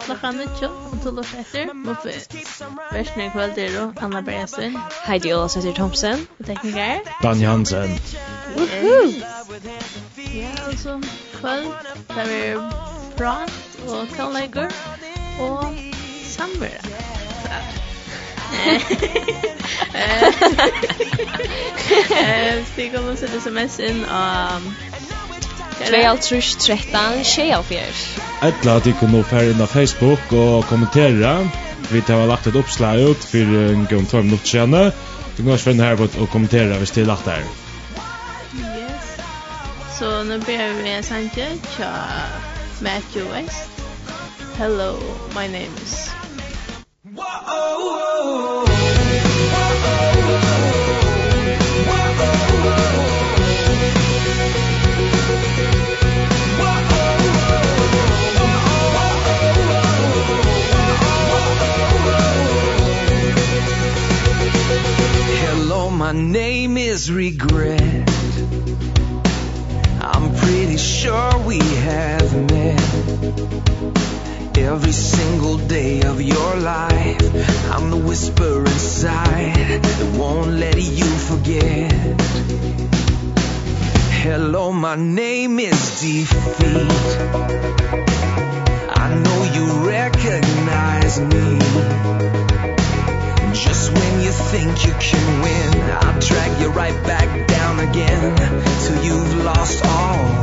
klokka nitjo, og tull og fetter, moppi. Versen er kvöld er jo Anna Bergensen, Heidi Ola Søtter Thomsen, Og tekniker. Dan Jansen. Woohoo! Ja, og så kvöld, der er prat og kalllegger og samverd. Eh, stig om å sette sms inn av 2.5 13 24 Etla at ikon nå fer inn av Facebook og kommentera. Vi tar lagt et oppslag ut for en gang 2 minutter senere Du kan også finne her på å kommentera hvis det er lagt her Yes. Så nå ber vi en sanje Tja Matthew West. Hello, my name is Whoa, whoa, whoa. My name is regret. I'm pretty sure we have met. Every single day of your life I'm the whisper inside That won't let you forget. Hello, my name is Defeat. I know you recognize me you think you can win? I'll drag you right back down again Till you've lost all.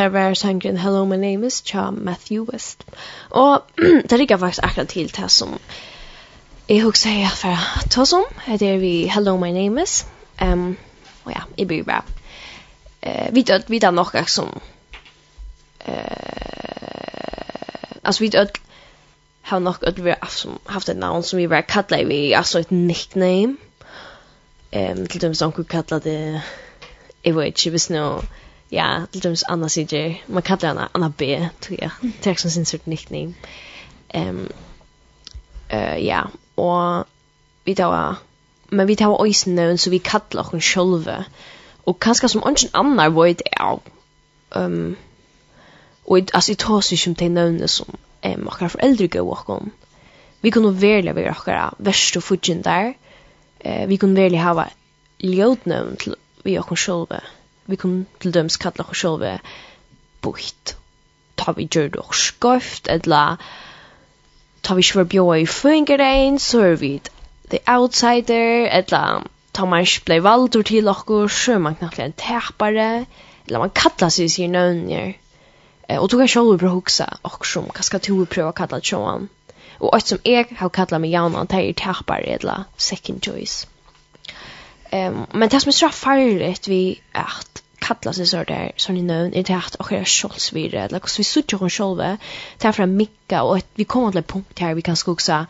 der var sangren Hello My Name Is cha Matthew West. Og det ligger faktisk akkurat til det som jeg husker jeg fra Tosom, det er vi Hello My Name Is. Um, og ja, jeg blir bare eh vi vet vi vet några som eh alltså vi dött har nok att vi har haft ett namn som vi var kallade vi alltså ett nickname ehm till dem som kunde kalla det jag vet inte visst nu ja, til dømes Anna CJ. Man kallar henne Anna B, tror jeg, Det är också en sinnsyrt nickname. Um, uh, ja, og vi tar men vi tar øysen nøvn, så vi kallar oss sjølve. Og kanskje som ingen annar det, jeg, um, og altså, jeg tar seg om de nøvnene som um, akkurat foreldre gav oss. Vi kunne velge være akkurat verst og fudgen der. Uh, vi kunne velge hava ljødnøvn til vi oss sjølve. Ja vi kunne til døms kalla oss sjølve bukt. Ta vi gjør det oss skøft, eller ta vi ikke var bjøy i fungerein, så er vi the outsider, eller ta man ikke blei valdur til okkur, så er man knapt en tepare, eller man kalla seg sier nøvnir. Og du kan sjølve bra huksa okkur som, hva skal du prøva kalla tjóan? Og alt som jeg har kalla meg jaunan, det er tepare, eller second choice. Um, men det som är så farligt vi att kalla sig så där som ni nämnde är det att och är scholls vid det eller så vi söker hon själva ta fram micka och att vi kommer till en punkt här vi kan skoxa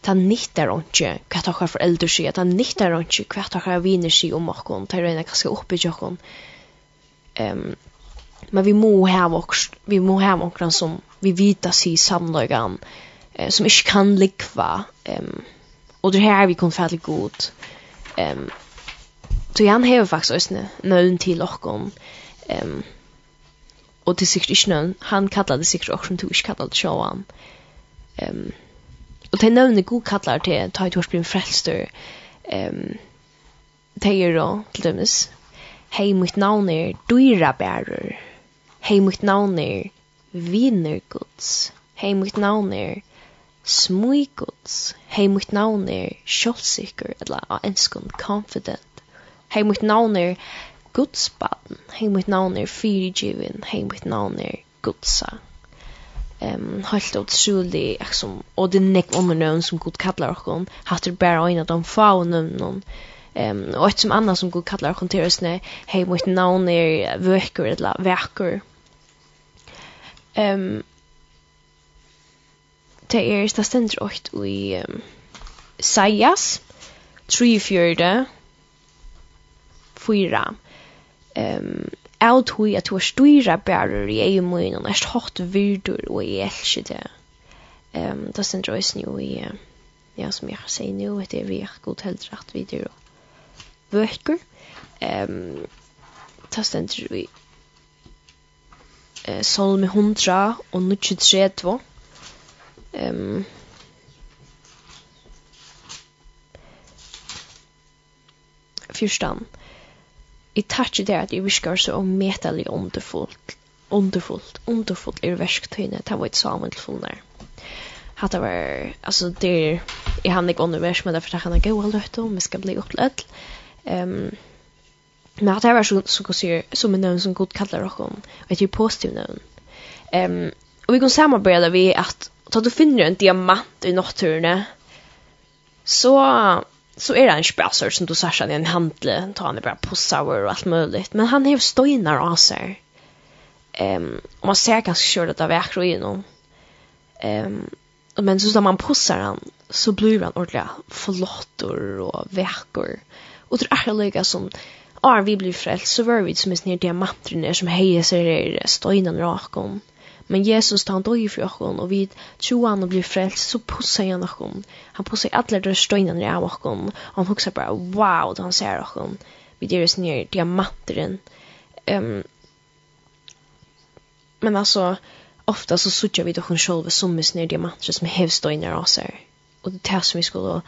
ta nittar onke kvat har för äldre sig ta nittar onke kvat har vinner sig om och kon ta rena kanske upp i jokon ehm men vi må ha också vi må ha någon som vi vita sig samlagan eh, som inte kan likva ehm och det här vi kom färdigt god Ehm um, så han har faktiskt ösne nöden till och Ehm och till sikt inte han kallade sikt också som du inte kallade showan. Ehm och det nöden god kallar till ta ett års blir frälster. Ehm det är då till dömes. Hej mitt namn är Duira Bärer. Hej mitt namn är Vinner Guds. Hej mitt namn är Smuigods, hei mitt navn er kjolsikker eller av enskund confident. Hei mitt navn er gudsbaden, hei mitt navn er fyrigivin, hei mitt navn er gudsa. Um, halt og trulig liksom, og det er nekk omernøvn som god kallar okkon, hatt er bare øyne av de få Ehm um, og et som anna som god kallar okkon til oss hei mitt navn er vøkker eller vekker Ehm um, det er det stendur åkt i um, Sajas, 3-4 Um, av tog at du er styra bærer i egen munn, og er hatt virdur, og i elskje det. Um, det stender også nu i, ja, som jeg sier nu, det er vi er god heldre at vi dyr og vøkker. Um, det stender i uh, Solme 100 og 23, Ehm um, Fyrstan. I touch det at jeg visker så om metelig underfullt. Underfullt. Underfullt er versketøyene. Det var et samen til fullnær. Hatta var, altså det er, jeg hann ikke undervers, men derfor takk han er gøy og løtt om, vi skal bli oppledd. Um, men det var så, så som en nøvn som god kallar okkom, og et er positiv nøvn. Um, og vi kan samarbeida vi at Og du finner en diamant i naturen så, så er det en spasser som du sørger i en handle, ta han bara på sour och allt möjligt men han har støyner av seg. Um, och man ser ganska kjørt att det er vekker ehm Um, men så da man pussar han, så blir han ordentligt flottor och vekker. och det är lika som, Ar vi blir frälst, så var vi som er nere diamanter som hejer sig i støynen rakom. Men Jesus tar han døg för oss og vi tror han och blir frelst, så pusser han oss. Han pusser alle de støynene av oss og han husker bare, wow da han ser oss. Vi gjør oss ned diamanteren. Um, men altså, ofta så suttjar vi dock själva som är ner diamanter som hävstöjnar oss här. Och det är som vi skulle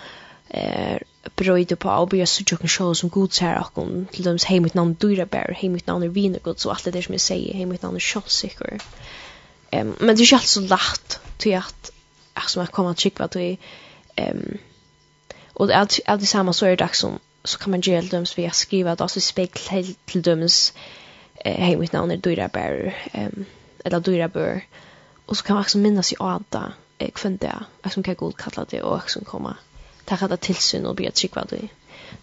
eh, brøyde på og byrja suttja okken sjål som god ser okken til dems hei mitt navn dyra bær, hei mitt navn er vinergod, så alt det der som jeg sier, hei mitt navn er sjålsikker. Ehm um, men det är ju alltid så lätt till att att som att komma och checka vad ehm och allt allt det samma så är det dags som så kan man göra döms via skriva då så spegel till döms eh hej mitt namn är Dora Bear ehm eller Dora Bear och så kan man också minnas i Ada eh kvant där att som kan god kalla det och också komma ta till tillsyn och be att checka vad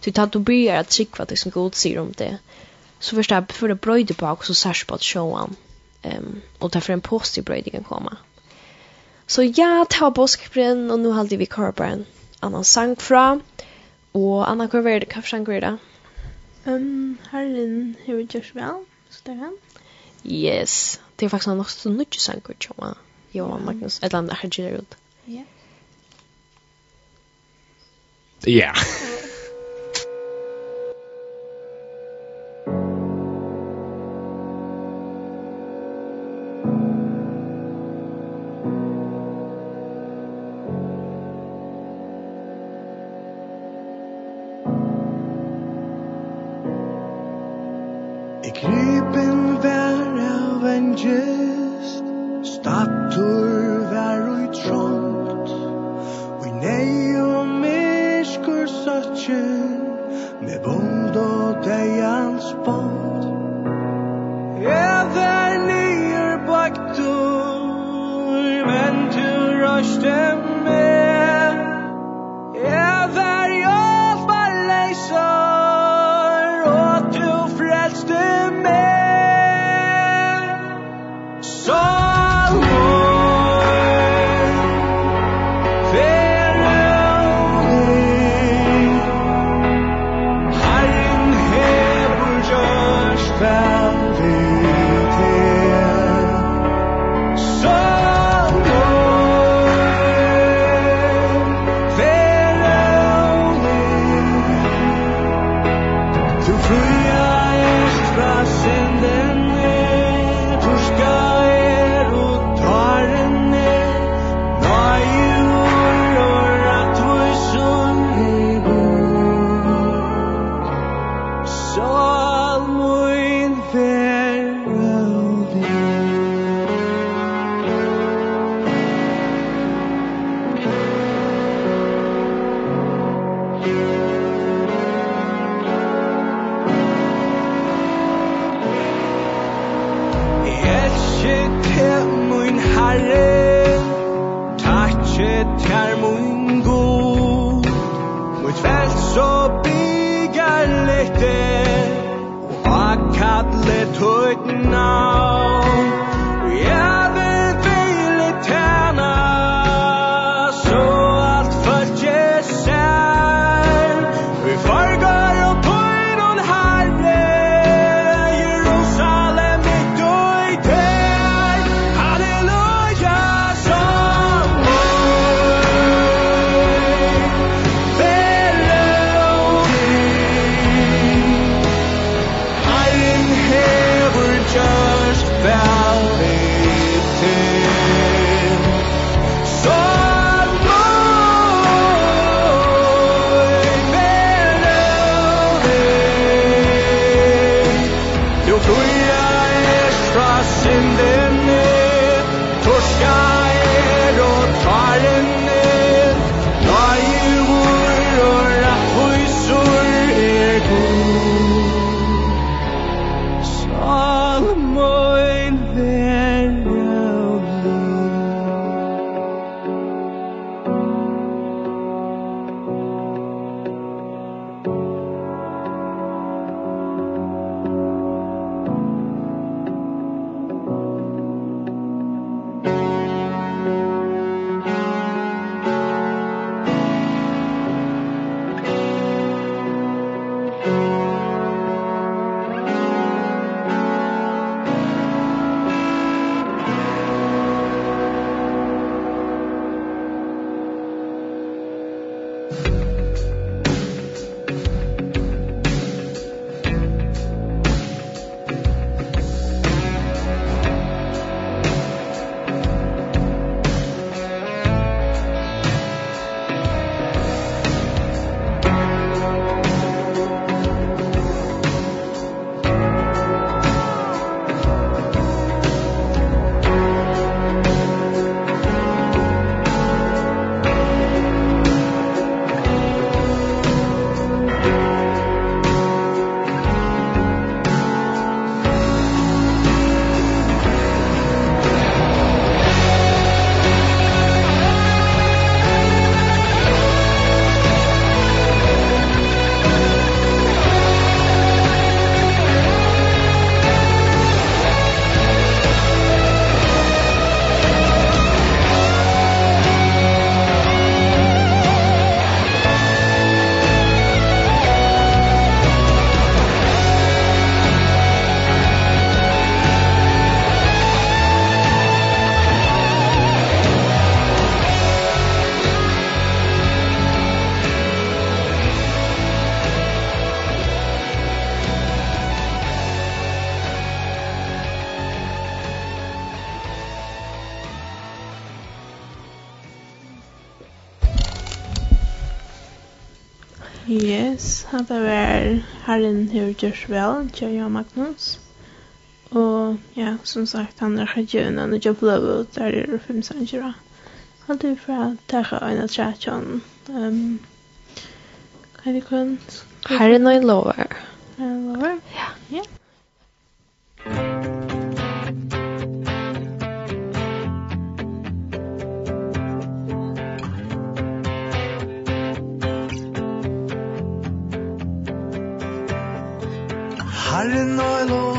Du tar du börjar att checka vad det som god ser om det. Så förstår jag för det bröjde på så särskilt på att showan um, och därför en positiv bröjd kan komma. Så jag tar påskbränn och nu håller vi kvar på en annan sang fra. Och Anna, hur är det? Hur sang är det? Um, Herren, hur görs väl? Så där han. Yes. Det är faktiskt en också nytt sang att jag. Jo. Magnus. Ett land där Herren Ja. Ja. Yes, han var herren hur gjørs vel, Kjøya Magnus. Og ja, som sagt, han er kjøyna og jobb ut der er fem sannsjøra. Han er fra tækka øyna trætjon. Um, hva er det kun? Herren og lover. Herren og lover? Ja. Herren og lov.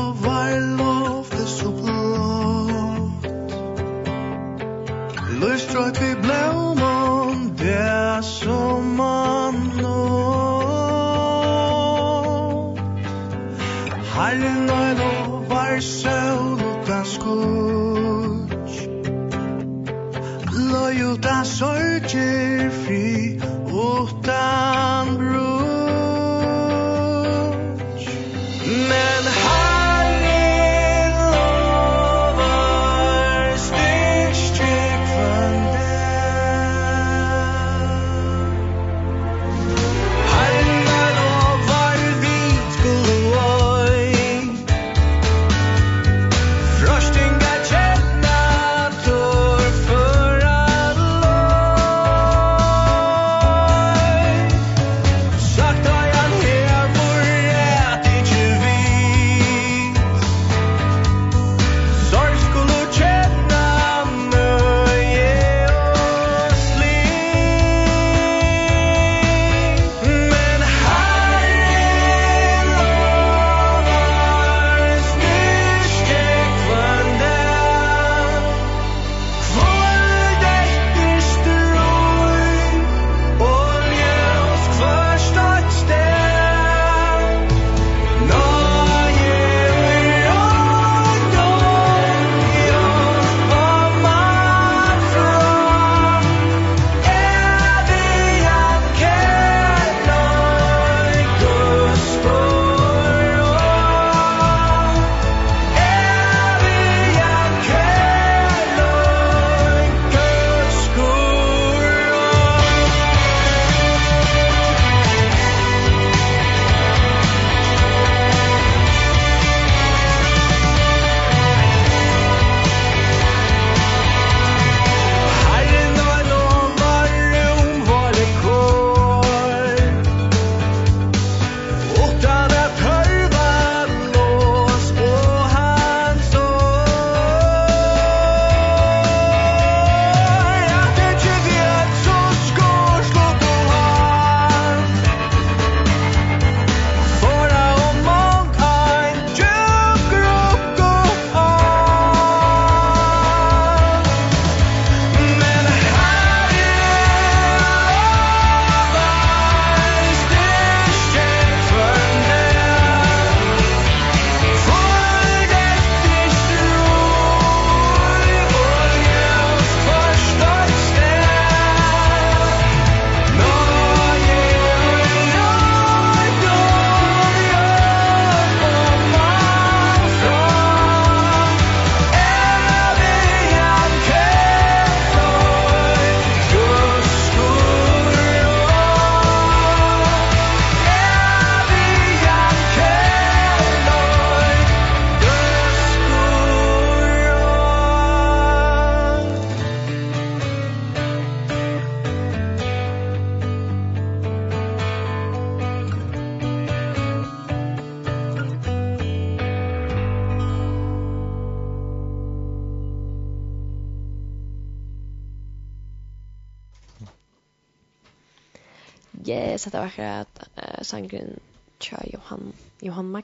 yes, det var akkurat uh, sangren tja Johan, Johan, Mag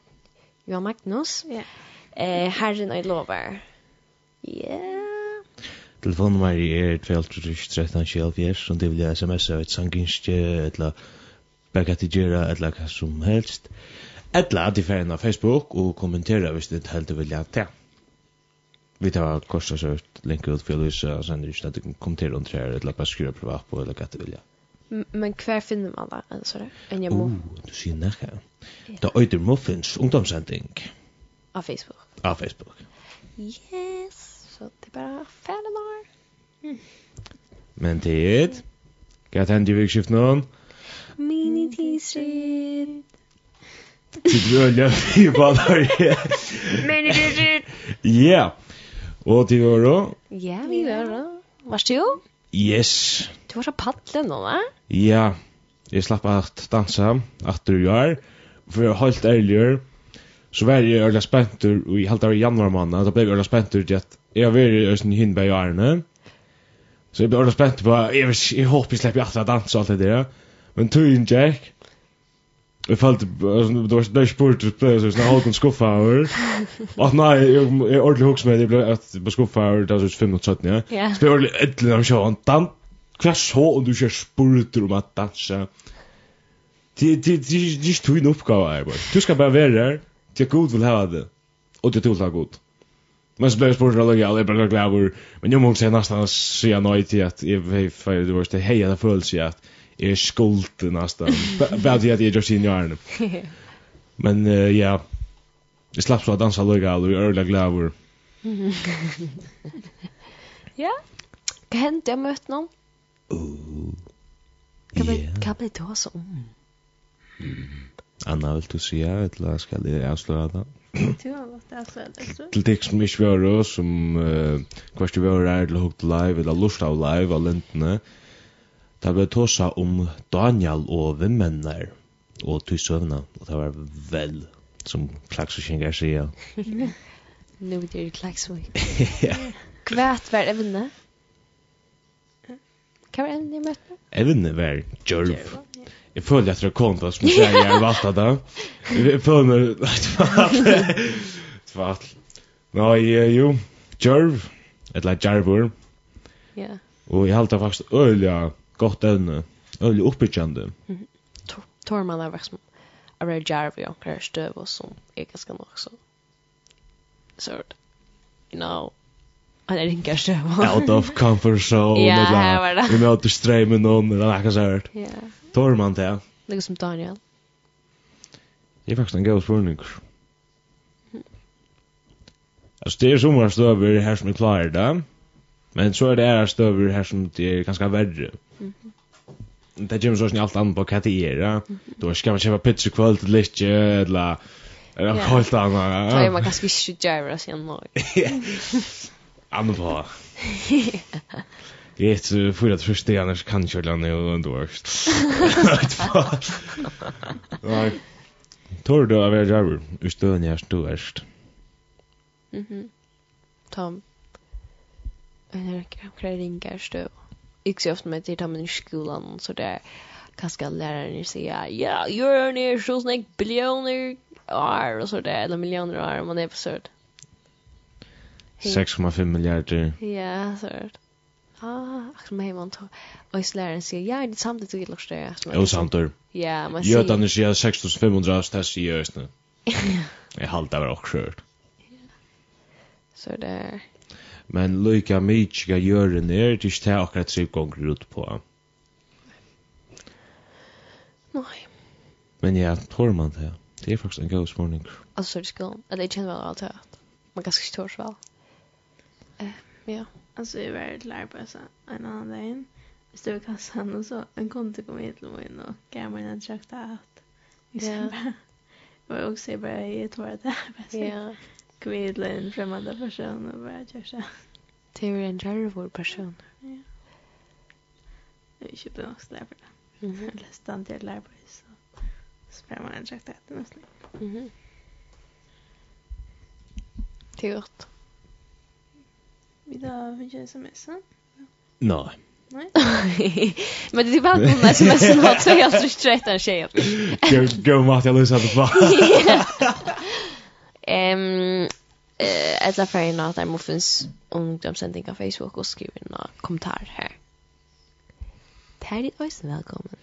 Johan Magnus. Ja. Yeah. Eh, Herren og lover. Yeah. Telefonnummer er 12-13-17, og det vil jeg sms av et sanginskje, eller berga til gjerra, eller hva som helst. Eller at de ferien av Facebook, og kommentera hvis det helt du vil jeg til. Vi tar kostas ut, lenker ut, for jeg lyser, og sender ikke at du kommenterer under her, eller bare skriver privat på, eller hva du vil jeg. Men hver finner man da? en sånn, en jeg hjemme? Oh, du sier nekka. Ja. Da øyder Muffins ungdomssending. Av Facebook. Av Facebook. Yes, så det er bare ferdig nå. Mm. Men tid, hva er det i virkskift nå? Mini t-shirt. Tid vi ølja vi baller. Mini t-shirt. Ja. Og til vi? Ja, vi gjør det. Varst du? Yes. Du var så paddle nå, va? Ja, jeg slapp at dansa, at du gjør. For jeg helt ærligere, så var jeg øyla spentur, og jeg halte av januar måned, da ble jeg øyla spentur til at jeg var i Østen Hindberg i årene. Så jeg ble øyla spentur på, jeg, vet, jeg håper jeg slipper at jeg dansa og alt det der. Men turen Jack, Jeg følte, altså, det var ikke spurt, det ble sånn, jeg holdt en skuffa over. Og nei, jeg er ordentlig hoks med, jeg ble skuffa over, det var sånn 5 mot 17, ja. Så ble jeg ordentlig edelig av sjåan, dan, Hva så om du ikke spurte om at dansa? Det er ikke tog en oppgave her, bare. Du skal bare være her, til god vil ha det, og til tog ha god. Men så ble jeg spurt og jeg ble glad over, men jeg må si nesten å si nøy til at jeg vet, for det var det hei, jeg følelse at jeg er skuldt nesten, bare til at jeg gjør sin hjørne. Men uh, ja, jeg slapp så å danse allerede, og jeg er veldig glad over. Ja, hva hendte jeg møtte noen? Oh. Kan vi, yeah. kan vi ta så om? Anna, vil du si säga eller skal jeg avsløre det? Du har måste avslöja det. Till dig som ikke var då, som kvart du var där eller högt live eller lust av live av lintene. Det ble tåsa om Daniel og vimmenner og tysøvna, og det var vel, som klaksuskjengar sier. Nu er det klaksuskjengar. Ja. Kvært var evne? Hva var evne jeg møtte? Evne var djørv. Jeg føler at det er til som sier jeg har valgt det. Jeg føler at det var alt. Det var jo, djørv, eller djørvor. Ja. Og jeg halte faktisk øyelig godt evne, øyelig oppbyggende. Tormann er faktisk er det djørv i omkring støv og sånn, jeg ganske nok så. Så, you know, Han er ikke støv. Out of comfort zone. Ja, her var det. Vi möter strömmen noen, eller noe sånt. Ja. Tor man det. Det som Daniel. Det er faktisk en god spørning. Altså, det er som man stöver här som er klare, där. Men så er det här støver her som det er ganske verre. Det kommer så gjør sånn alt annet på hva det er, ja. Du skal man kjøpe pizza kvöld til litt, eller... Eller yeah. helt annet, ja. Da er man ganske ikke gjøre det siden nå. Anfall. Det är för att förstå annars kan köra ner och ändå värst. Nej. Tor du av driver, ustön när stod ärst. Mhm. Tom. Eller kan ringa stå. Jag ser ofta med det där i skolan så där kanske läraren säger ja, you're near so snake billioner år och så där eller miljoner år om man är på sört. 6,5 miljarder. Ja, så är det. Ah, ach, men man tog. Och i släraren säger, ja, det är samtidigt du gillar det här. Och samtidigt. Ja, man säger. Jötan är säger 6500, så i säger jag just nu. Jag var också skört. Så det är... Men lika mycket jag gör det ner, det är inte akkurat tre gånger ut på. Nej. Men ja, tror man det. Det är faktiskt en god smörning. Alltså, så är det skån. Eller jag känner väl allt det Man kanske inte törs väl. Eh, ja, alltså jag var till arbetsa en annan dag. Vi stod i kassan och så en konto kom hit till mig och gav mig en trakta att vi ska Jag var också bara i ett år där. Ja. Kom hit till en främmande person och bara kör så. Det var en kärvor person. Ja. Jag köpte också där för det. Mm. Jag läste inte till arbetsa. Så sprang man en trakta att det måste. Mm -hmm. Det är gott. Vi har fått en sms. Nei. Nej. Men det är bara någon sms som har två och straight and shape. gå, go jeg lyser det på. Ehm eh alla för något där muffins ungdomssändning på Facebook och skriver en kommentar här. Här är det välkommen.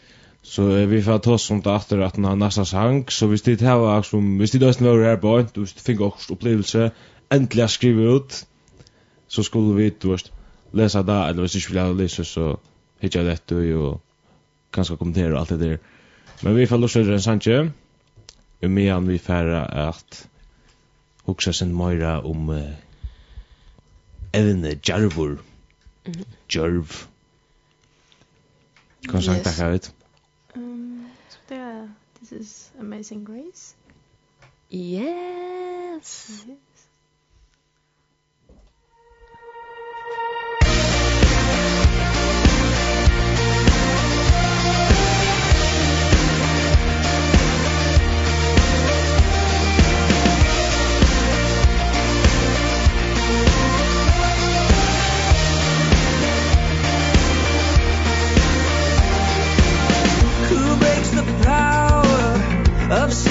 Så eh, vi får ta oss om det efter att den har nästa sang. Så hvis det här var som, hvis det är var här på, hvis det finns också upplevelse, äntligen skriva ut så skulle vi du vet läsa där eller hvis ikke vi lärde läsa så hittar jag det och och kanske kommentera allt det där men vi får låsa det sanche och medan vi färra att huxa sin mera om uh, evne jarvur jarv kan sagt det här ut um so this is amazing grace. Yes, yes. of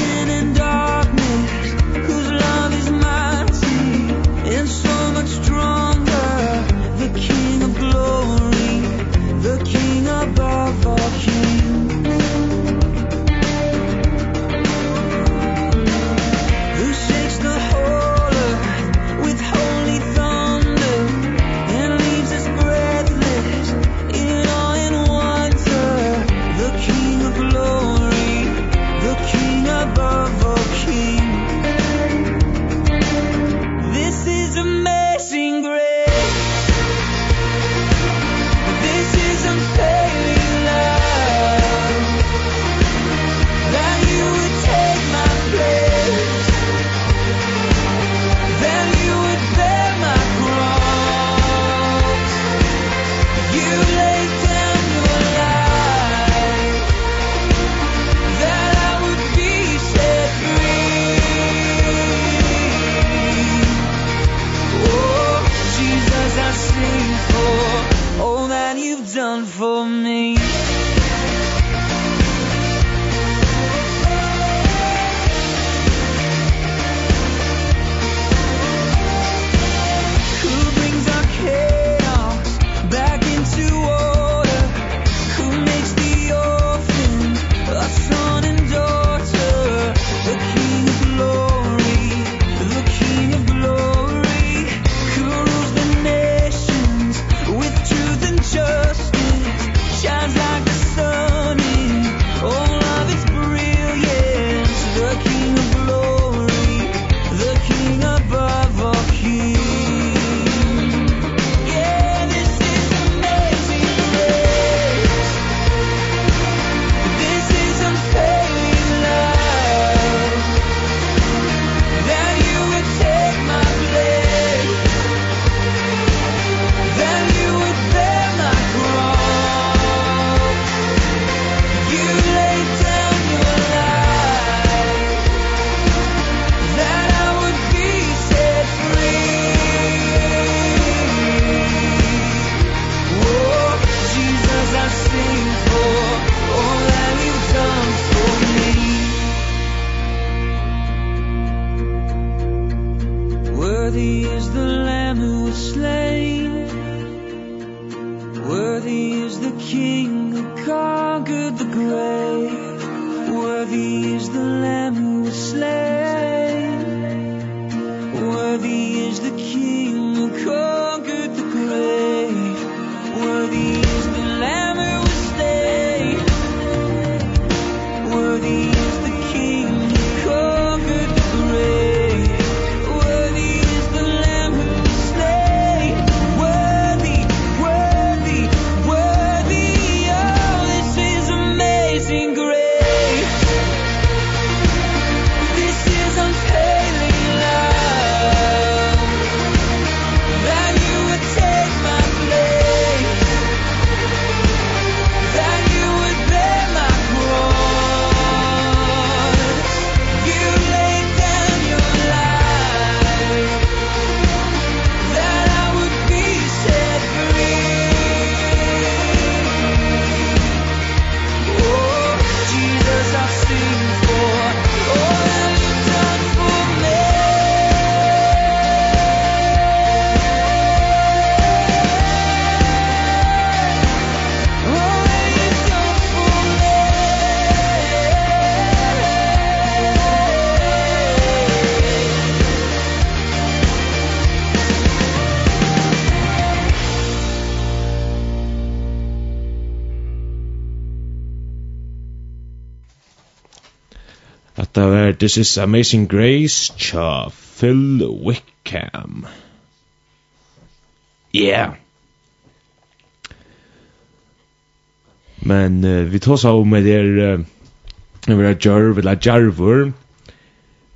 This is Amazing Grace cha Phil Wickham. Yeah. Men uh, vi tar så med det uh, vi har jarv eller jarvur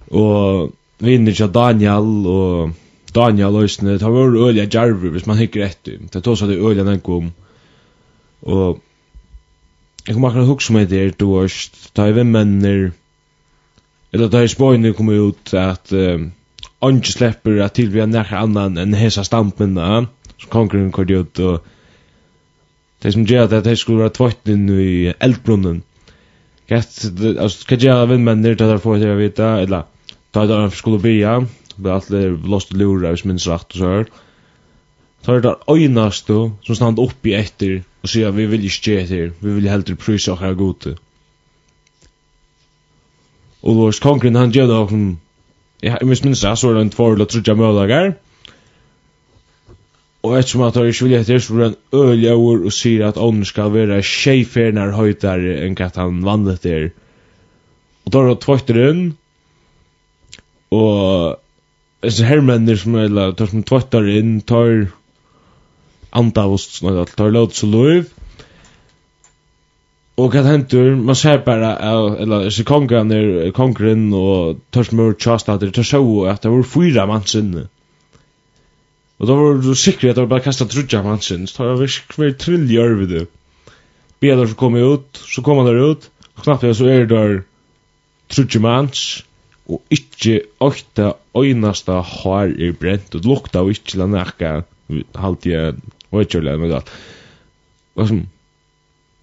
og vinner til Daniel og Daniel Øysene det har vært øyelig jarvor hvis man hikker etter det tar så det øyla den kom og jeg kommer akkurat hukse med det du har da jeg vimmenner eller da jeg spåene kom ut at uh, Anki slipper at til vi tilbyr nærkere annan enn hesa stampen da, som konkurren kom ut og det som gjør at det skulle være tvøtten i eldbrunnen Gett, altså, hva gjør vindmenner til at jeg får til å vite, eller ta et annet skulle bya, vi alle blåst og lura hvis minst rakt og så her. Ta er det øynast du som stand oppi etter, og sier vi vil ikke gjøre etter, vi vil heller prysa okkar her gode. Og Lars Kongren, han gjør det og åkken, jeg minns minst det, så er det en tvår eller trudja mølager. Og ettersom at han ikke vil etter, så blir han øljøver og sier at ånden skal være tjejferner høytere enn at han vandret der. Og da er det tvøyter inn, og disse herrmennene som er, tar som tvøyter inn, tar andav sånn at tar løt så lov Og hva hentur, Man ser bara eller disse kongen är og och törsmör chast att det så att det var fyra man sinne. Och då var du sikker at det var bare kastet trudja man sinne. Så jag visst trill i arvid det. Bjädar så kommer ut, så kom han der ut. og Knappt jeg så är der trudja manns, og ikkje åkta øynasta har er brent og lukta og ikkje la nekka halvt jeg og ikkje la nekka og som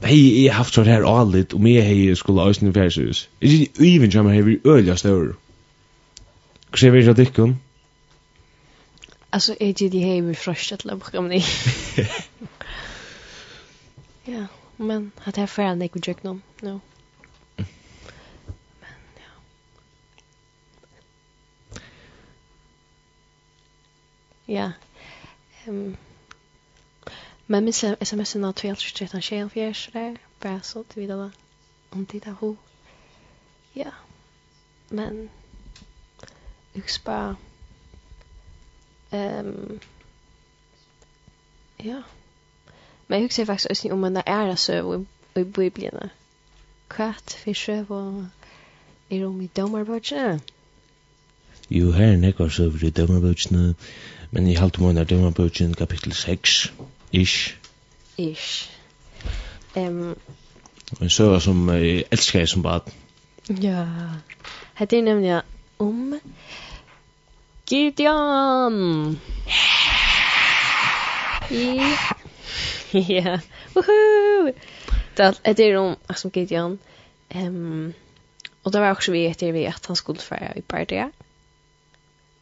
hei, jeg har haft sånn her alit, og meg hei skulle æsne i fjersyhus. Jeg synes, even kjammer hei vi øyla stør. Hva ser vi ikke av dikken? Altså, jeg synes de hei vi frøst et løp, kom ni. Ja, men at jeg færre enn ikke vi tjøk noen, no. Men, ja. Ja. Um, Men min sms er av 12-13-24 sådär. Bara så till vidare. Om det är hur. Ja. Men. Jag ska bara. Um, ja. Men jag husker faktiskt också om den där ära söv i Bibeln. Kvart för söv och i rom i domarbötsen. Jo, her er nekvar søver i dømmerbøtjene, men i halte måneder dømmerbøtjen kapittel 6, Ish. Ish. Um, en søve som jeg elsker som bad. Ja. Hette er nemlig om Gideon. I... Ja. Woohoo! Det är det om som Gideon. Ehm och det var också vi etter vi att han skulle fara i Bardia.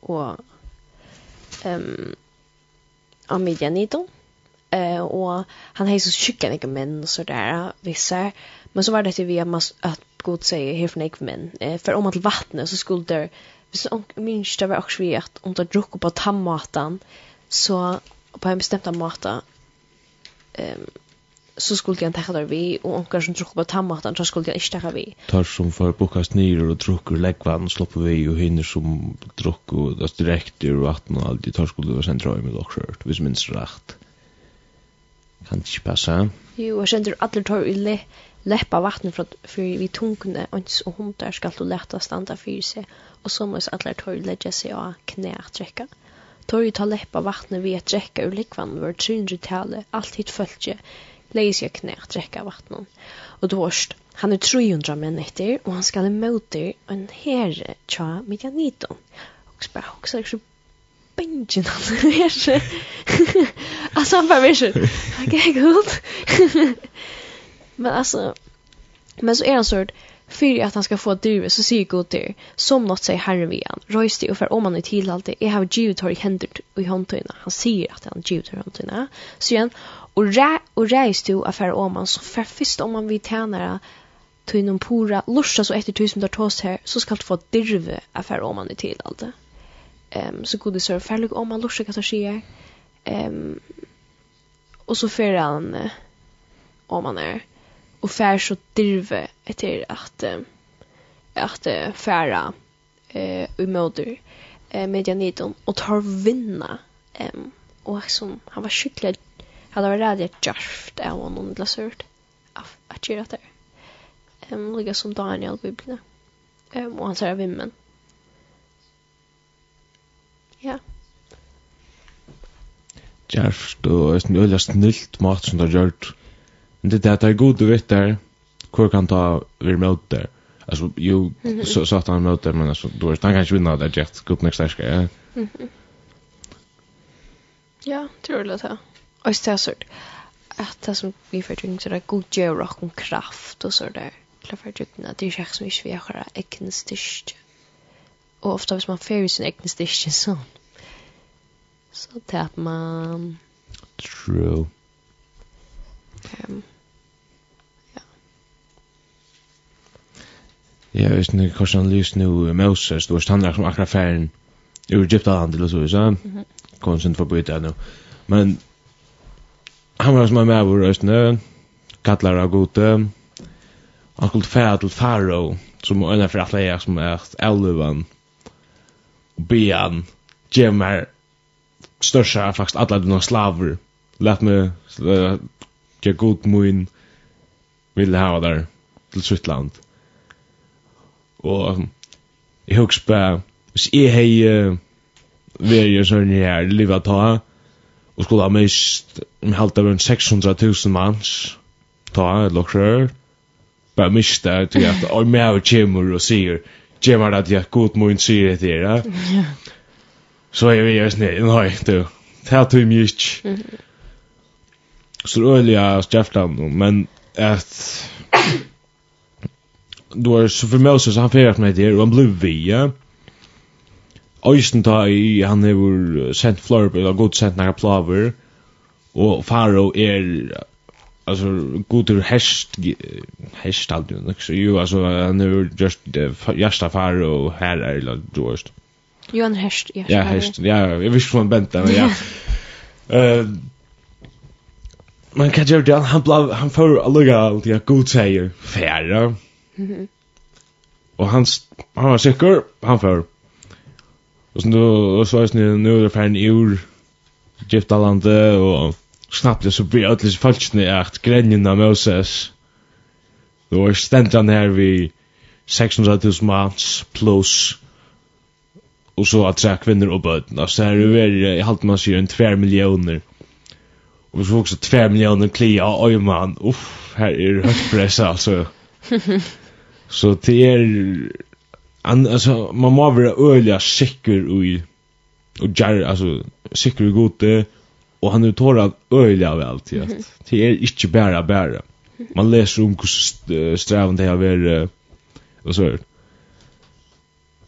Og um, Amelia Nidon. Eh och han har så sjuka några män och så där vissa. Men så var det ju vi att god säger här från några män. Eh för om att vattnet så skulle det så minst det var också vi att om det druck på tammatan så på en bestämd mata ehm så skulle jag ta det vi och onkel som druck på tammatan så skulle jag inte ta vi. Tar som för bokas nyr och drucker läggvan slopper vi och hinner som druck och direkt ur vatten och allt det tar skulle vara centralt med också. vis minst rätt. Kan det ikke passe? Jo, og kjenner alle tar i le, leppa vattnet for, for vi tungene, ånds og hundar skal du leta standa fyrir seg, og så mås alle tar i legge seg av knæ at drekka. Tar i ta leppa vattnet ved at drekka ur likvann var 300-tallet, alt hit følge, leie seg knæ at drekka vattnet. Og du hørst, han er 300 menn etter, og han skal emote en herre tja midjaniton. Og spør, og så er det bingen han är så alltså han bara visst okej god men alltså men så är han sårt för att han ska få du så säger god till som något säger herren vi han. Röjste och för om han är tillhåll det är hur Gud har händer i håndtöjna han säger att han givet har håndtöjna så igen och, rä, och röjste och för om han. Så för först om man vill tjäna till någon pora lursa så efter tusen tar tås här så ska du få dirve affär om han är tillhåll det um, så god det så färlig om man lorser hva ske. Um, og så för han uh, om man är og fär så dirve etter at uh, att uh, færa uh, umøter uh, medianidon og tar vinna ehm og liksom, han var skikkelig han var redd et jarft av honom eller sørt at göra det. Um, lika som Daniel i Ehm um, og han sier av vimmen. Ja. Gjerst og er en øyla snilt mat som det har gjort. Men det er at det er god du vet der, hvor kan ta vi møte der. Altså, jo så så att han der, men altså, du vet, han kan kanske vinner det jet god nok ska ja. Ja, tror det Og det er sånn at det som vi får drink så er god gjør og och kraft og så der. Klar för drink det er ikke som vi har egna styrka og ofta hvis man fer i sin egen styrke så, så taper man. True. Um, ja. Jeg vet ikke hvordan han lyst nu Moses, du var standard som akkurat færen ur Egyptaland til og så, så kom sin forbi det nå. Men han var som er med vår østene, kattler av gode, han skulle fære til Faro, som er en av flere som er elven, be han ge mer största faktiskt alla dina slaver lät mig ge god moin vill ha där till Switzerland och jag huggs på hvis jeg hei uh, veri sånn her livet ta og skulle ha mist med halta rundt 600.000 manns ta eller krør bare mista til at og med og kjemur og sier Gemma at jag god mun ser det där. Ja. Så er vi just nu. nei, du. Ta till mig. Så då är jag Stefan men at du er så for Moses han färdar meg der og han blev vi. Ja. Øysten ta i, han hefur sendt florber, og godt sendt næra plaver, og Faro er alltså godur hest hest allt nu så. Ju alltså han är just just affär och här är det just Jo en häst ja ja hest ja jag visste från Benta men ja. Eh man kan ju det? Han blå han får alluga allt jag god säger färra mhm. Och han han var säker han får. Och så då så är det nu är det fan ur Giftalandet och snabbt så blir ödlis falskne att gränjen av Moses. Då är ständan här vi 600 000 mans plus. Och så att säga kvinnor och bötna så här är det i halvt man säger en 2 miljoner. Och så också 2 miljoner klia oj man. Uff här är det högt press alltså. Så det är an, alltså man måste vara öliga säker och och jar alltså säker och gode. och och han tar av öliga av allt mm det är inte bara bara. Man läser om hur strävan det har varit och så är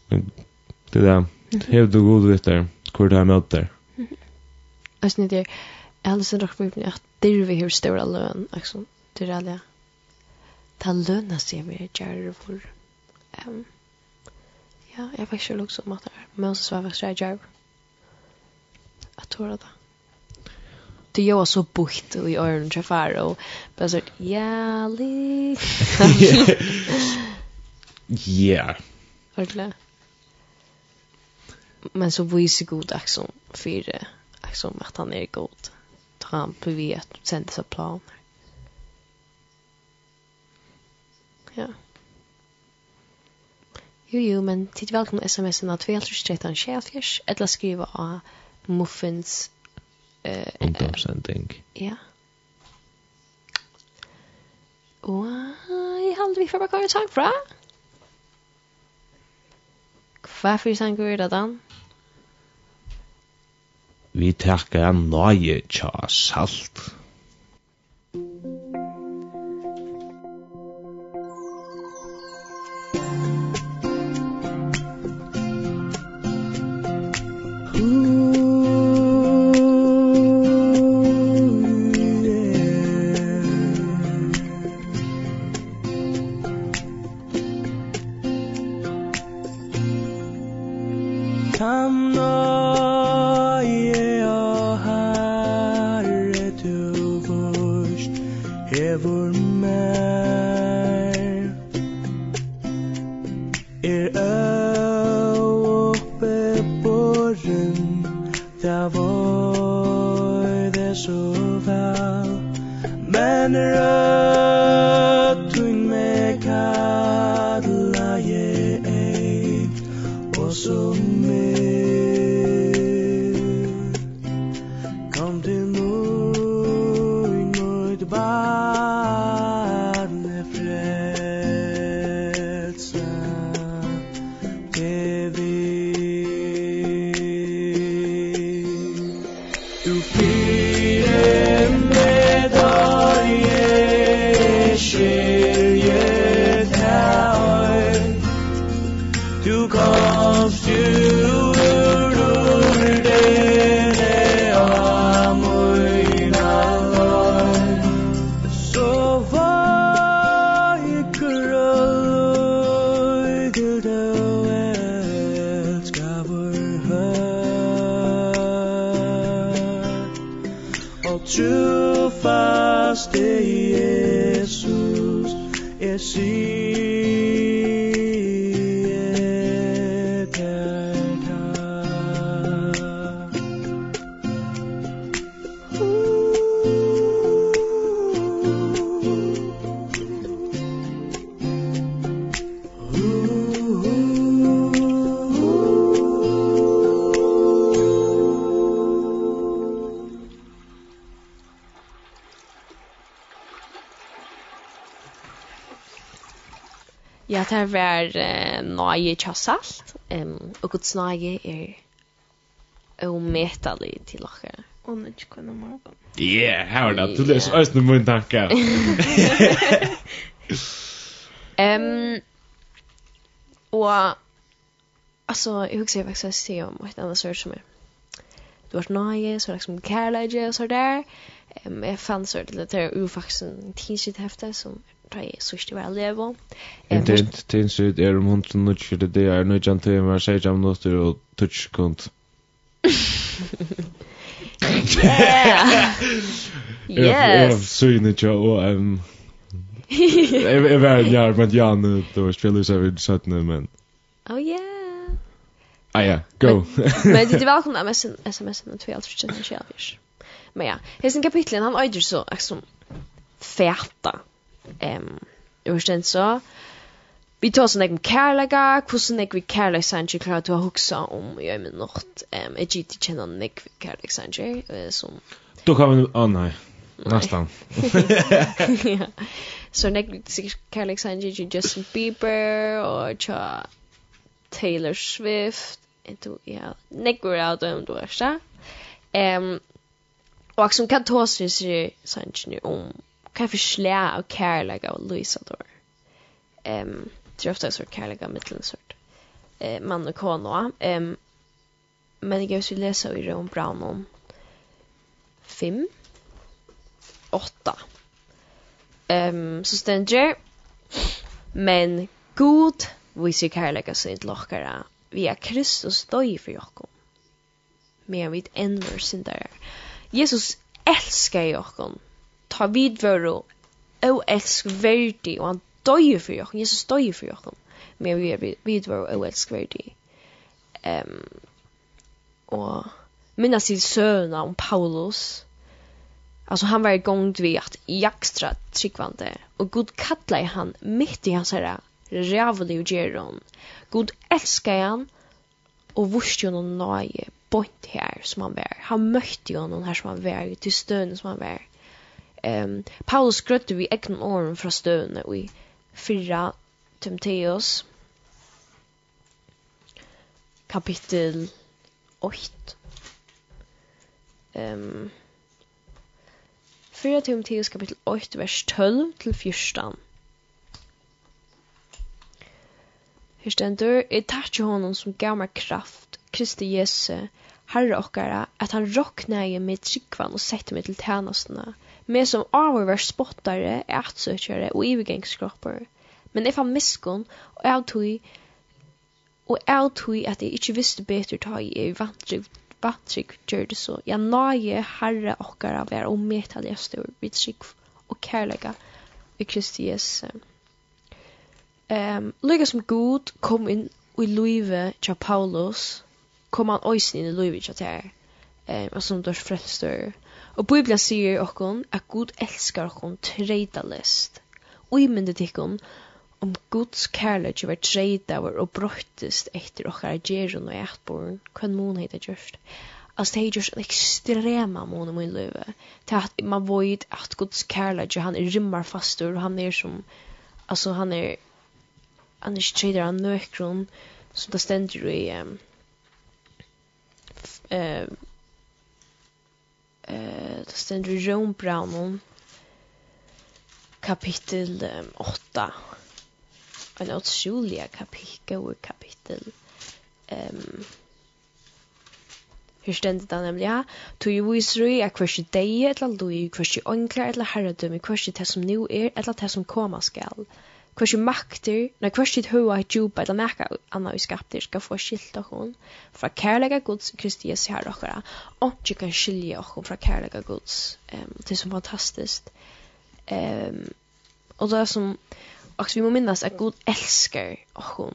det. Där helt och god vet där hur det här möter alltså det är alltså dock på att det är vi hur stora lön liksom det är det ta löna sig mer gärna för ehm ja jag faktiskt också om att det är men så var jag gärna att tåra det det gör så bukt i öronen far och bara så ja li. Ja. Ordla. Men så visar god axon för axon att han är god. Ta han på vi vet sända sig planer. Ja. Jo, jo, men tid välkomna sms-en av 2.13.24 eller skriva av muffins eh ungdomssending. Ja. Og jeg holder vi for bare hva sang fra. Hva for sang er det dan. Vi takker nøye tja salt. det var uh, nøye tja um, og Guds nøye er umetelig til dere. Og nå ikke kunne morgen. Yeah, her var det. Du leser også noen min tanke. um, og, altså, jeg husker jeg faktisk å si om et annet sør som er. Du har nøye, så er det liksom kærleidje og så der. Um, jeg fann så det der ufaksen tidsitt hefte som da jeg synes det var elevo. Tinsid er om hundre nutjer det det er nutjan timer, seitjan minutter og touch sekund. Yeah! Yes! Synet jo og en... Jeg var en jar, men Jan, det var spiller seg vid 17, men... Oh yeah! Ah ja, go! Men det er velkommen av sms-en og 12, 13, 24. Men ja, hessen kapitlen, han øyder så, liksom, feta ehm um, så vi tar sånn jeg med kærlega, hvordan jeg vil kærlega sanger klarer til å huksa om i min nått. Um, jeg gitt ikke noen jeg vil kærlega sanger. Uh, som... då kan vi, å nej nästan. ja. Så jeg vil sikkert kærlega sanger til Justin Bieber og til Taylor Swift. Du, ja, nekker av dem du er, ikke? Um, og som kan ta seg sanger om kan förslä av kärlega och Louisa då. Ehm det är ofta en sort kärlega mittelsort. Eh man och kona. Ehm men jag vill läsa i Ron Brown om 5 8. Ehm så stänger men god vi ser kärlega sin lockare via Kristus døy for Jakob. Men vi enn vår syndere. Jesus elskar Jakob ta vid våru oelskverdi, og han døye for jokken, Jesus døye for jokken, men vi er vid våru oelskverdi. Um, og minna sig søna om Paulus, Alltså han var igång vid att jakstra tryggvande. Och Gud kallade han mitt i hans här rævlig og gjeron. Gud älskar han og vurste honom nöje bort här som han var. Han mötte honom här som han var, til stön som han var. Um, Paulus grøtte vi egnen åren fra støvende i fyra Timoteus kapittel 8. Um, 4 Timoteus kapittel 8 vers 12 til 14. Her stendur, jeg takkje honom som gav meg kraft, Kristi Jesu, Herre okkara, at han roknaði med tryggvan og sette meg til tænastene, med som avhörvar spottare, ätsökare och övergängskroppar. Men jag fann miskunn och jag tog og jeg tog at jeg ikke visste bedre ta i er vantrygg, vantrygg gjør det så. Jeg nøye herre okkara være og medtallige stor vid trygg og kærlega i Kristi Jesu. Um, Lyga som god kom inn i livet til Paulus, kom han også inn i livet til her, um, som dørs frelstør. Og Biblia sier okkon at Gud elskar okkon treidalest. myndet ikkon om Guds kærleik var treidaver og brottist etter okkar gjerun og eitborn, kvann mån heita gjørst. Altså det er gjørst en ekstrema mån i min løyve. Til at man void at Guds kærleik, han er rimmar fastur, og han er som, altså han er, han er treidar av nøkron, som det stendur i, um, uh, eh det ständer Ron Brown kapitel 8 eller otroliga kapitel och kapitel ehm um, Hur stendet det nemlig her. Tu i viser at hversi deie, etla lui, hversi oinklar, etla herredømme, hversi det som nu er, eller det som koma skal. Hvers makter, när kvars tid hua ett djupa eller näka anna vi skapter skal få skilta hon fra kärlega Guds Kristi Jesu her okkara, og Och kan skilja oss fra kärlega Guds. Um, det är så fantastiskt. Um, och det er som, och vi må minnas att Gud älskar oss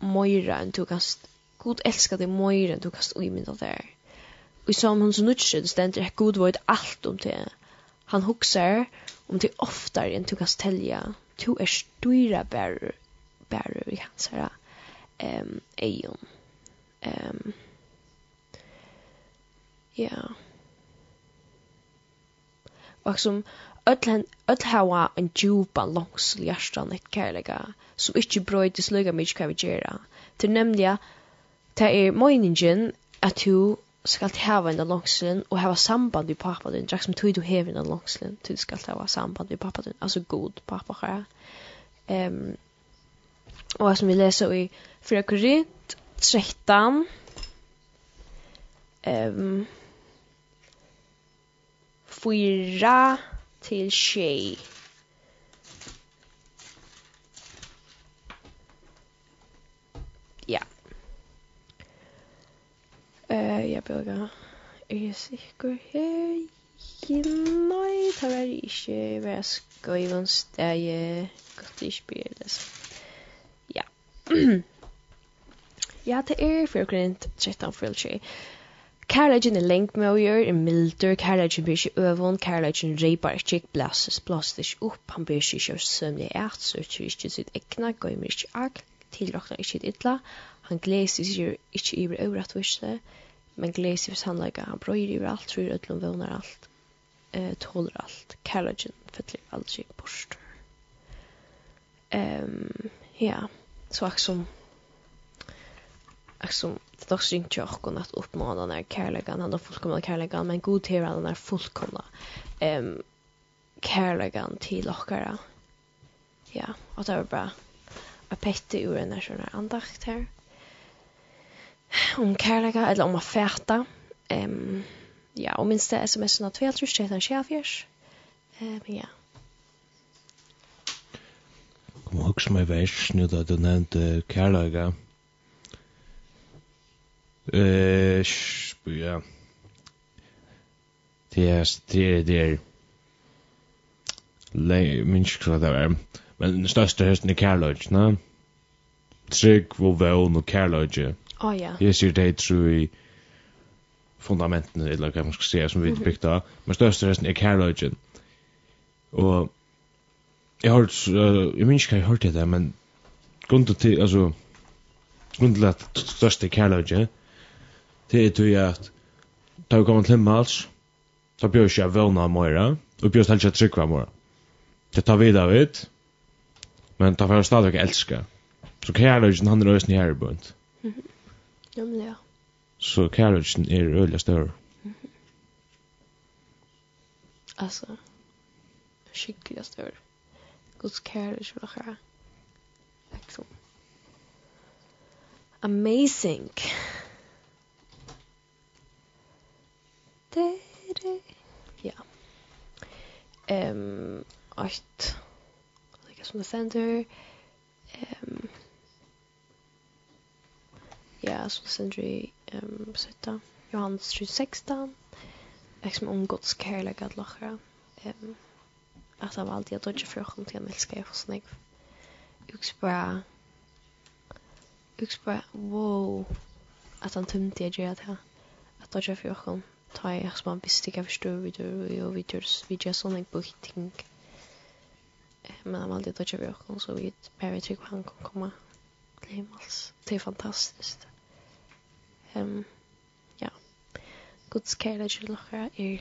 moira enn du kan Gud elskar deg moira enn du kan uimynda der. Og i samme hans nutset stender at Gud vet alt om det. Han huksar om det oftare enn du kan stelja to er styra bærer bærer i hans her ehm eion ehm ja och som öll öll hava en djupa långs hjärtan ett kärlega som inte bröjdes sluga mig kan vi gera. Till nämligen det är meningen att du skal du hava en langslen og hava samband við pappa din, jakk som tog du heva en langslen, du skal hava samband við pappa din, altså god pappa her. Um, og som vi leser i 4 Korint 13, um, fyra til tjej. Ja. Eh, jeg bøger. Är jag säker här? Nej, det var inte hver skriven sted jeg godt gott i spelet. Ja. ja, det är for grunn 13 för tjej. Kærleikin er lengt med å gjøre, er milder, kærleikin blir ikke øvån, kærleikin reipar ikke, blasses, blasses ikke opp, han blir ikke kjørt sømlig et, så ikke sitt egna, gøymer ikke akt, tilrakna ikke et ytla, Han gleis i sier ikkje iver øvrat visse, men gleis i sannleika, han brøyr iver alt, tror ødlom vånar alt, uh, tåler alt, kærlagen fyller aldri bort. Um, ja, så akk som, akk som, det nok syng til okkon at oppmåne den her kærlegan, han er fullkomna kærlegan, men god til han er fullkomna um, kærlegan til okkara. Ja, og det var bra. Jeg pette ur en sånn andakt her om kärleka eller om att fäta. Um, ja, och minst det sms av 12 tror jag att han Men ja. Kom ihåg som är värst nu då du nämnde kärleka. Eh, ja. Det är det är Lei, minns ikke hva det var. Men den største høsten er kærløyge, ne? Trygg og vøvn og kærløyge. Oh, ja. Jeg sier det tror i fundamentene, eller hva man skal si, som vi har bygd av. Men største resten er kærløgjen. Og jeg har hørt, uh, jeg minns ikke hva jeg hørte det, men grunnen til, altså, grunnen til at største kærløgjen, det er til at da vi kommer til himmels, så bjør ikke jeg vøvna av mora, og bjør ikke jeg trykva av mora. Det tar vi da vidt, men tar vi stadig elska. Så kærløgjen, han er øyne her i bunt. Mm. Nemlig, ja. Så kærløkken er øyelig større. Mm -hmm. Altså, skikkelig større. Guds kærløkken og her. Liksom. Amazing. Det er Ja. Ehm, um, 8. Like som det sender. Ehm, um, ja, som synder i um, Sitta, Johannes 3.16, liksom om Guds kärlek att lachra. Um, att han alltid har dodgat frågan till han älskar jag för snägg. Uks bara, wow, att han tömte jag gör det här. Att dodgat frågan, ta jag som han visste jag förstår vi gör och vi gör, vi gör sådana bukting. Men han alltid dodgat frågan så vi behöver trycka på han kan komma. Det är fantastiskt um, ja, Guds kærlighet til dere er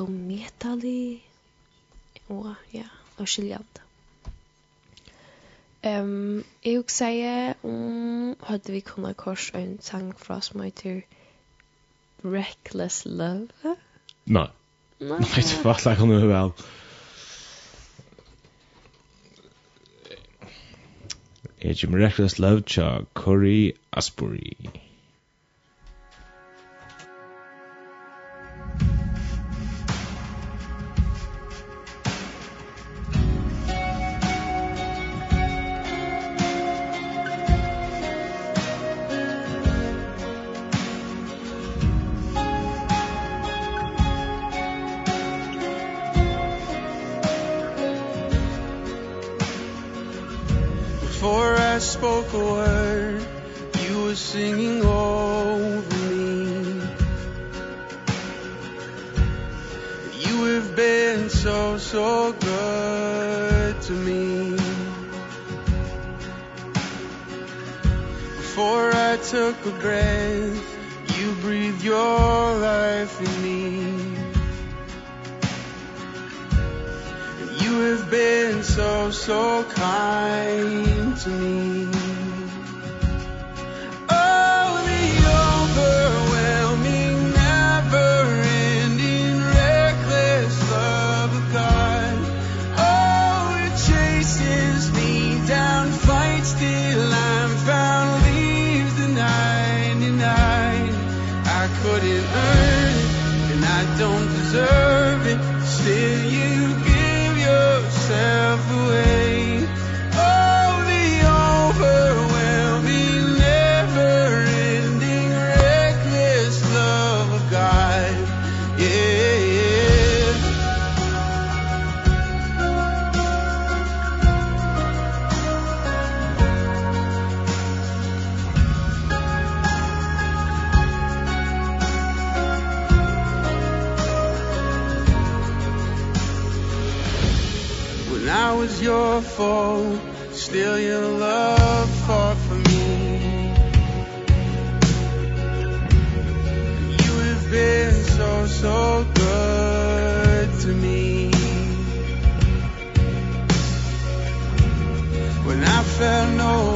umetelig og ja, og skiljende. Um, jeg vil si om hadde vi kunnet kors en sang fra som heter Reckless Love. Nei. Nei, det var ikke noe vel. Ejim Reckless Love Cha Corey Asbury. now is your fault. Still your love far from me. You have been so, so good to me. When I felt no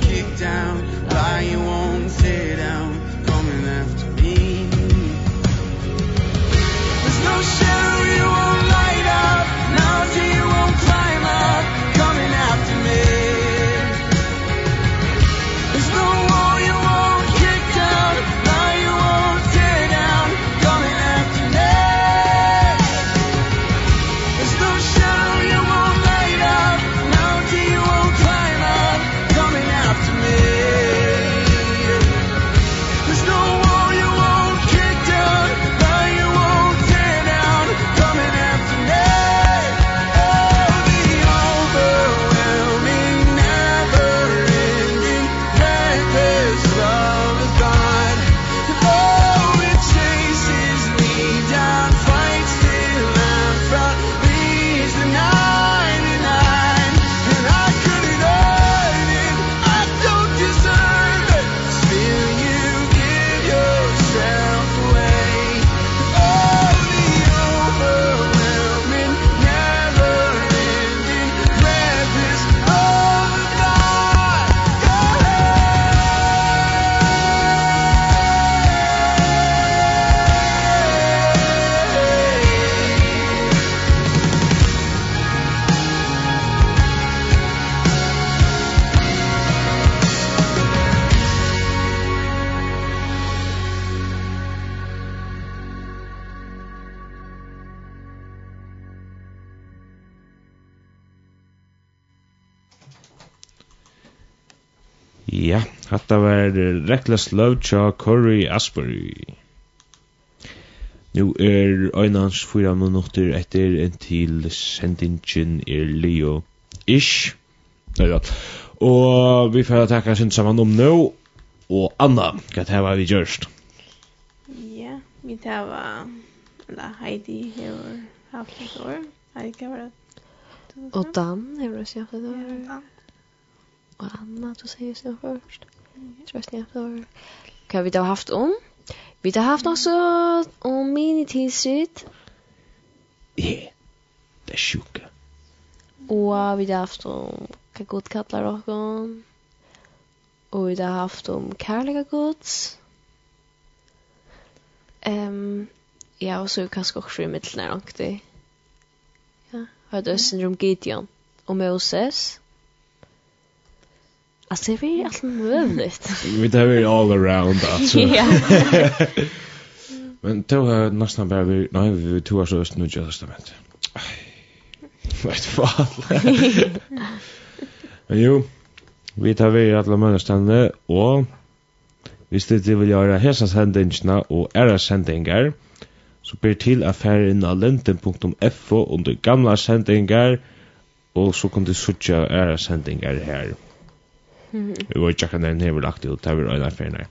Reckless Love Cha Corey Asbury. Nu er Einans fyra minutter etter en til sendingen er Leo Ish. Nei da. Og vi får takka sin saman om nå. Og Anna, hva det var vi gjørst? Ja, vi det var... Eller Heidi hever haft et år. Heidi hva var det? Og Dan hever også haft et år. Og Anna, du sier jo først. Ja. Trust me after. Kan vi då haft om? Vi har haft også om mini tidsrit. Ja. Det er sjuka. Og vi har haft om hva god kallar dere. Og vi har haft om kärliga gods. Um, ja, og så er vi kanskje også i mitten där Ja, har du syndrom Gideon og Moses. Alltså det är allt möjligt. Vi tar vi all around alltså. Ja. Men då har nästan bara vi nej vi tog oss öst nu just det men. Vad fan. Men jo, vi tar vi alla möjligheterna och Hvis det vil gjøre hesa sendingarna og era sendingar så ber til at inn av lenten.fo under gamla sendingar og så kan du sutja æra sendingar her. Vi var ikke akkurat den hever lagt ut, det var øyne ferien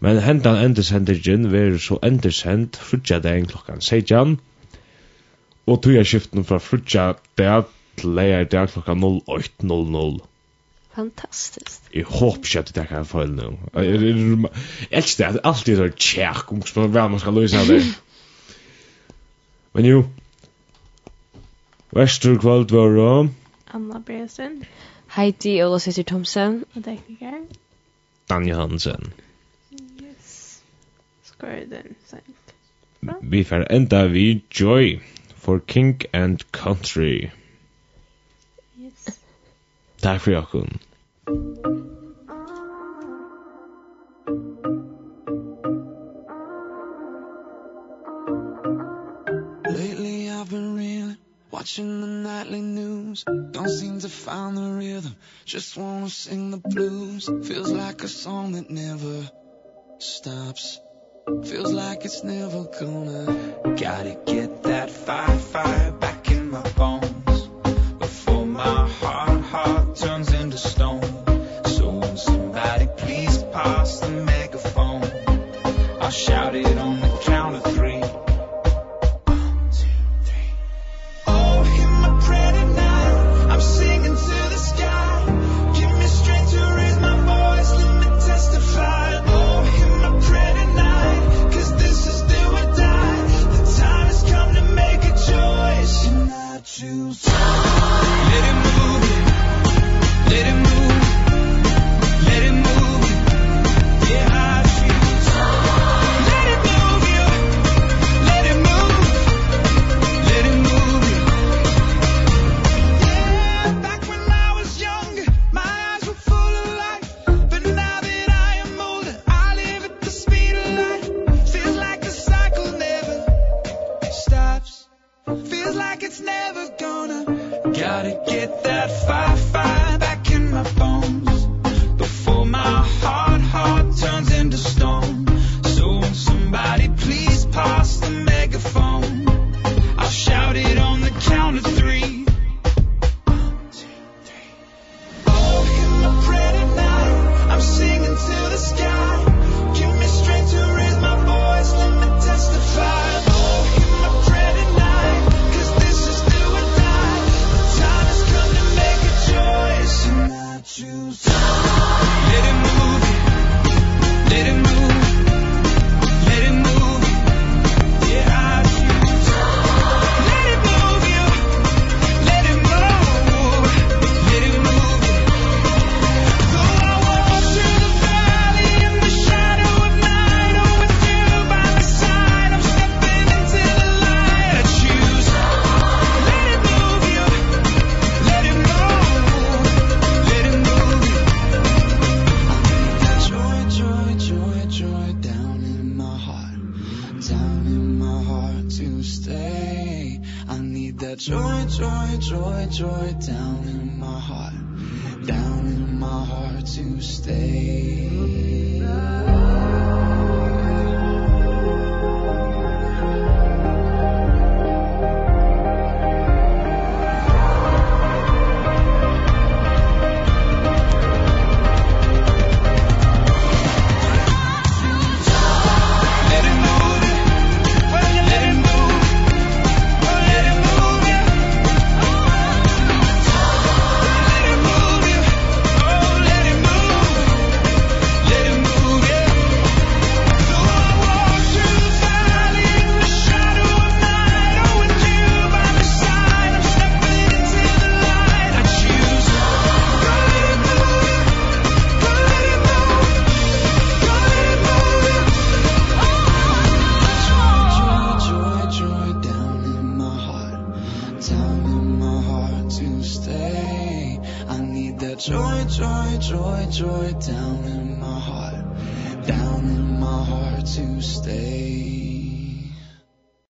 Men hentan endersendirgin ver så endesend frutja dagen klokkan 16 og tuja skiften fra frutja dag til leia dag klokkan 08.00. Fantastiskt. Jeg håper ikke at det kan få en nå. Jeg elsker at alt er så tjekk om hva man skal løse det. Men jo, Vestur kvöld var då Anna Bresen. Heidi Ola Sister Thomsen. Og tekniker. Dan Johansen. Yes. Skår den sent. Vi får enda vi Joy for King and Country. Yes. Takk for jokken. Takk for Watching the nightly news. Don't seem to find the rhythm. Just wanna sing the blues. Feels like a song that never stops. Feels like it's never gonna. Gotta get that fire, fire back in my bones.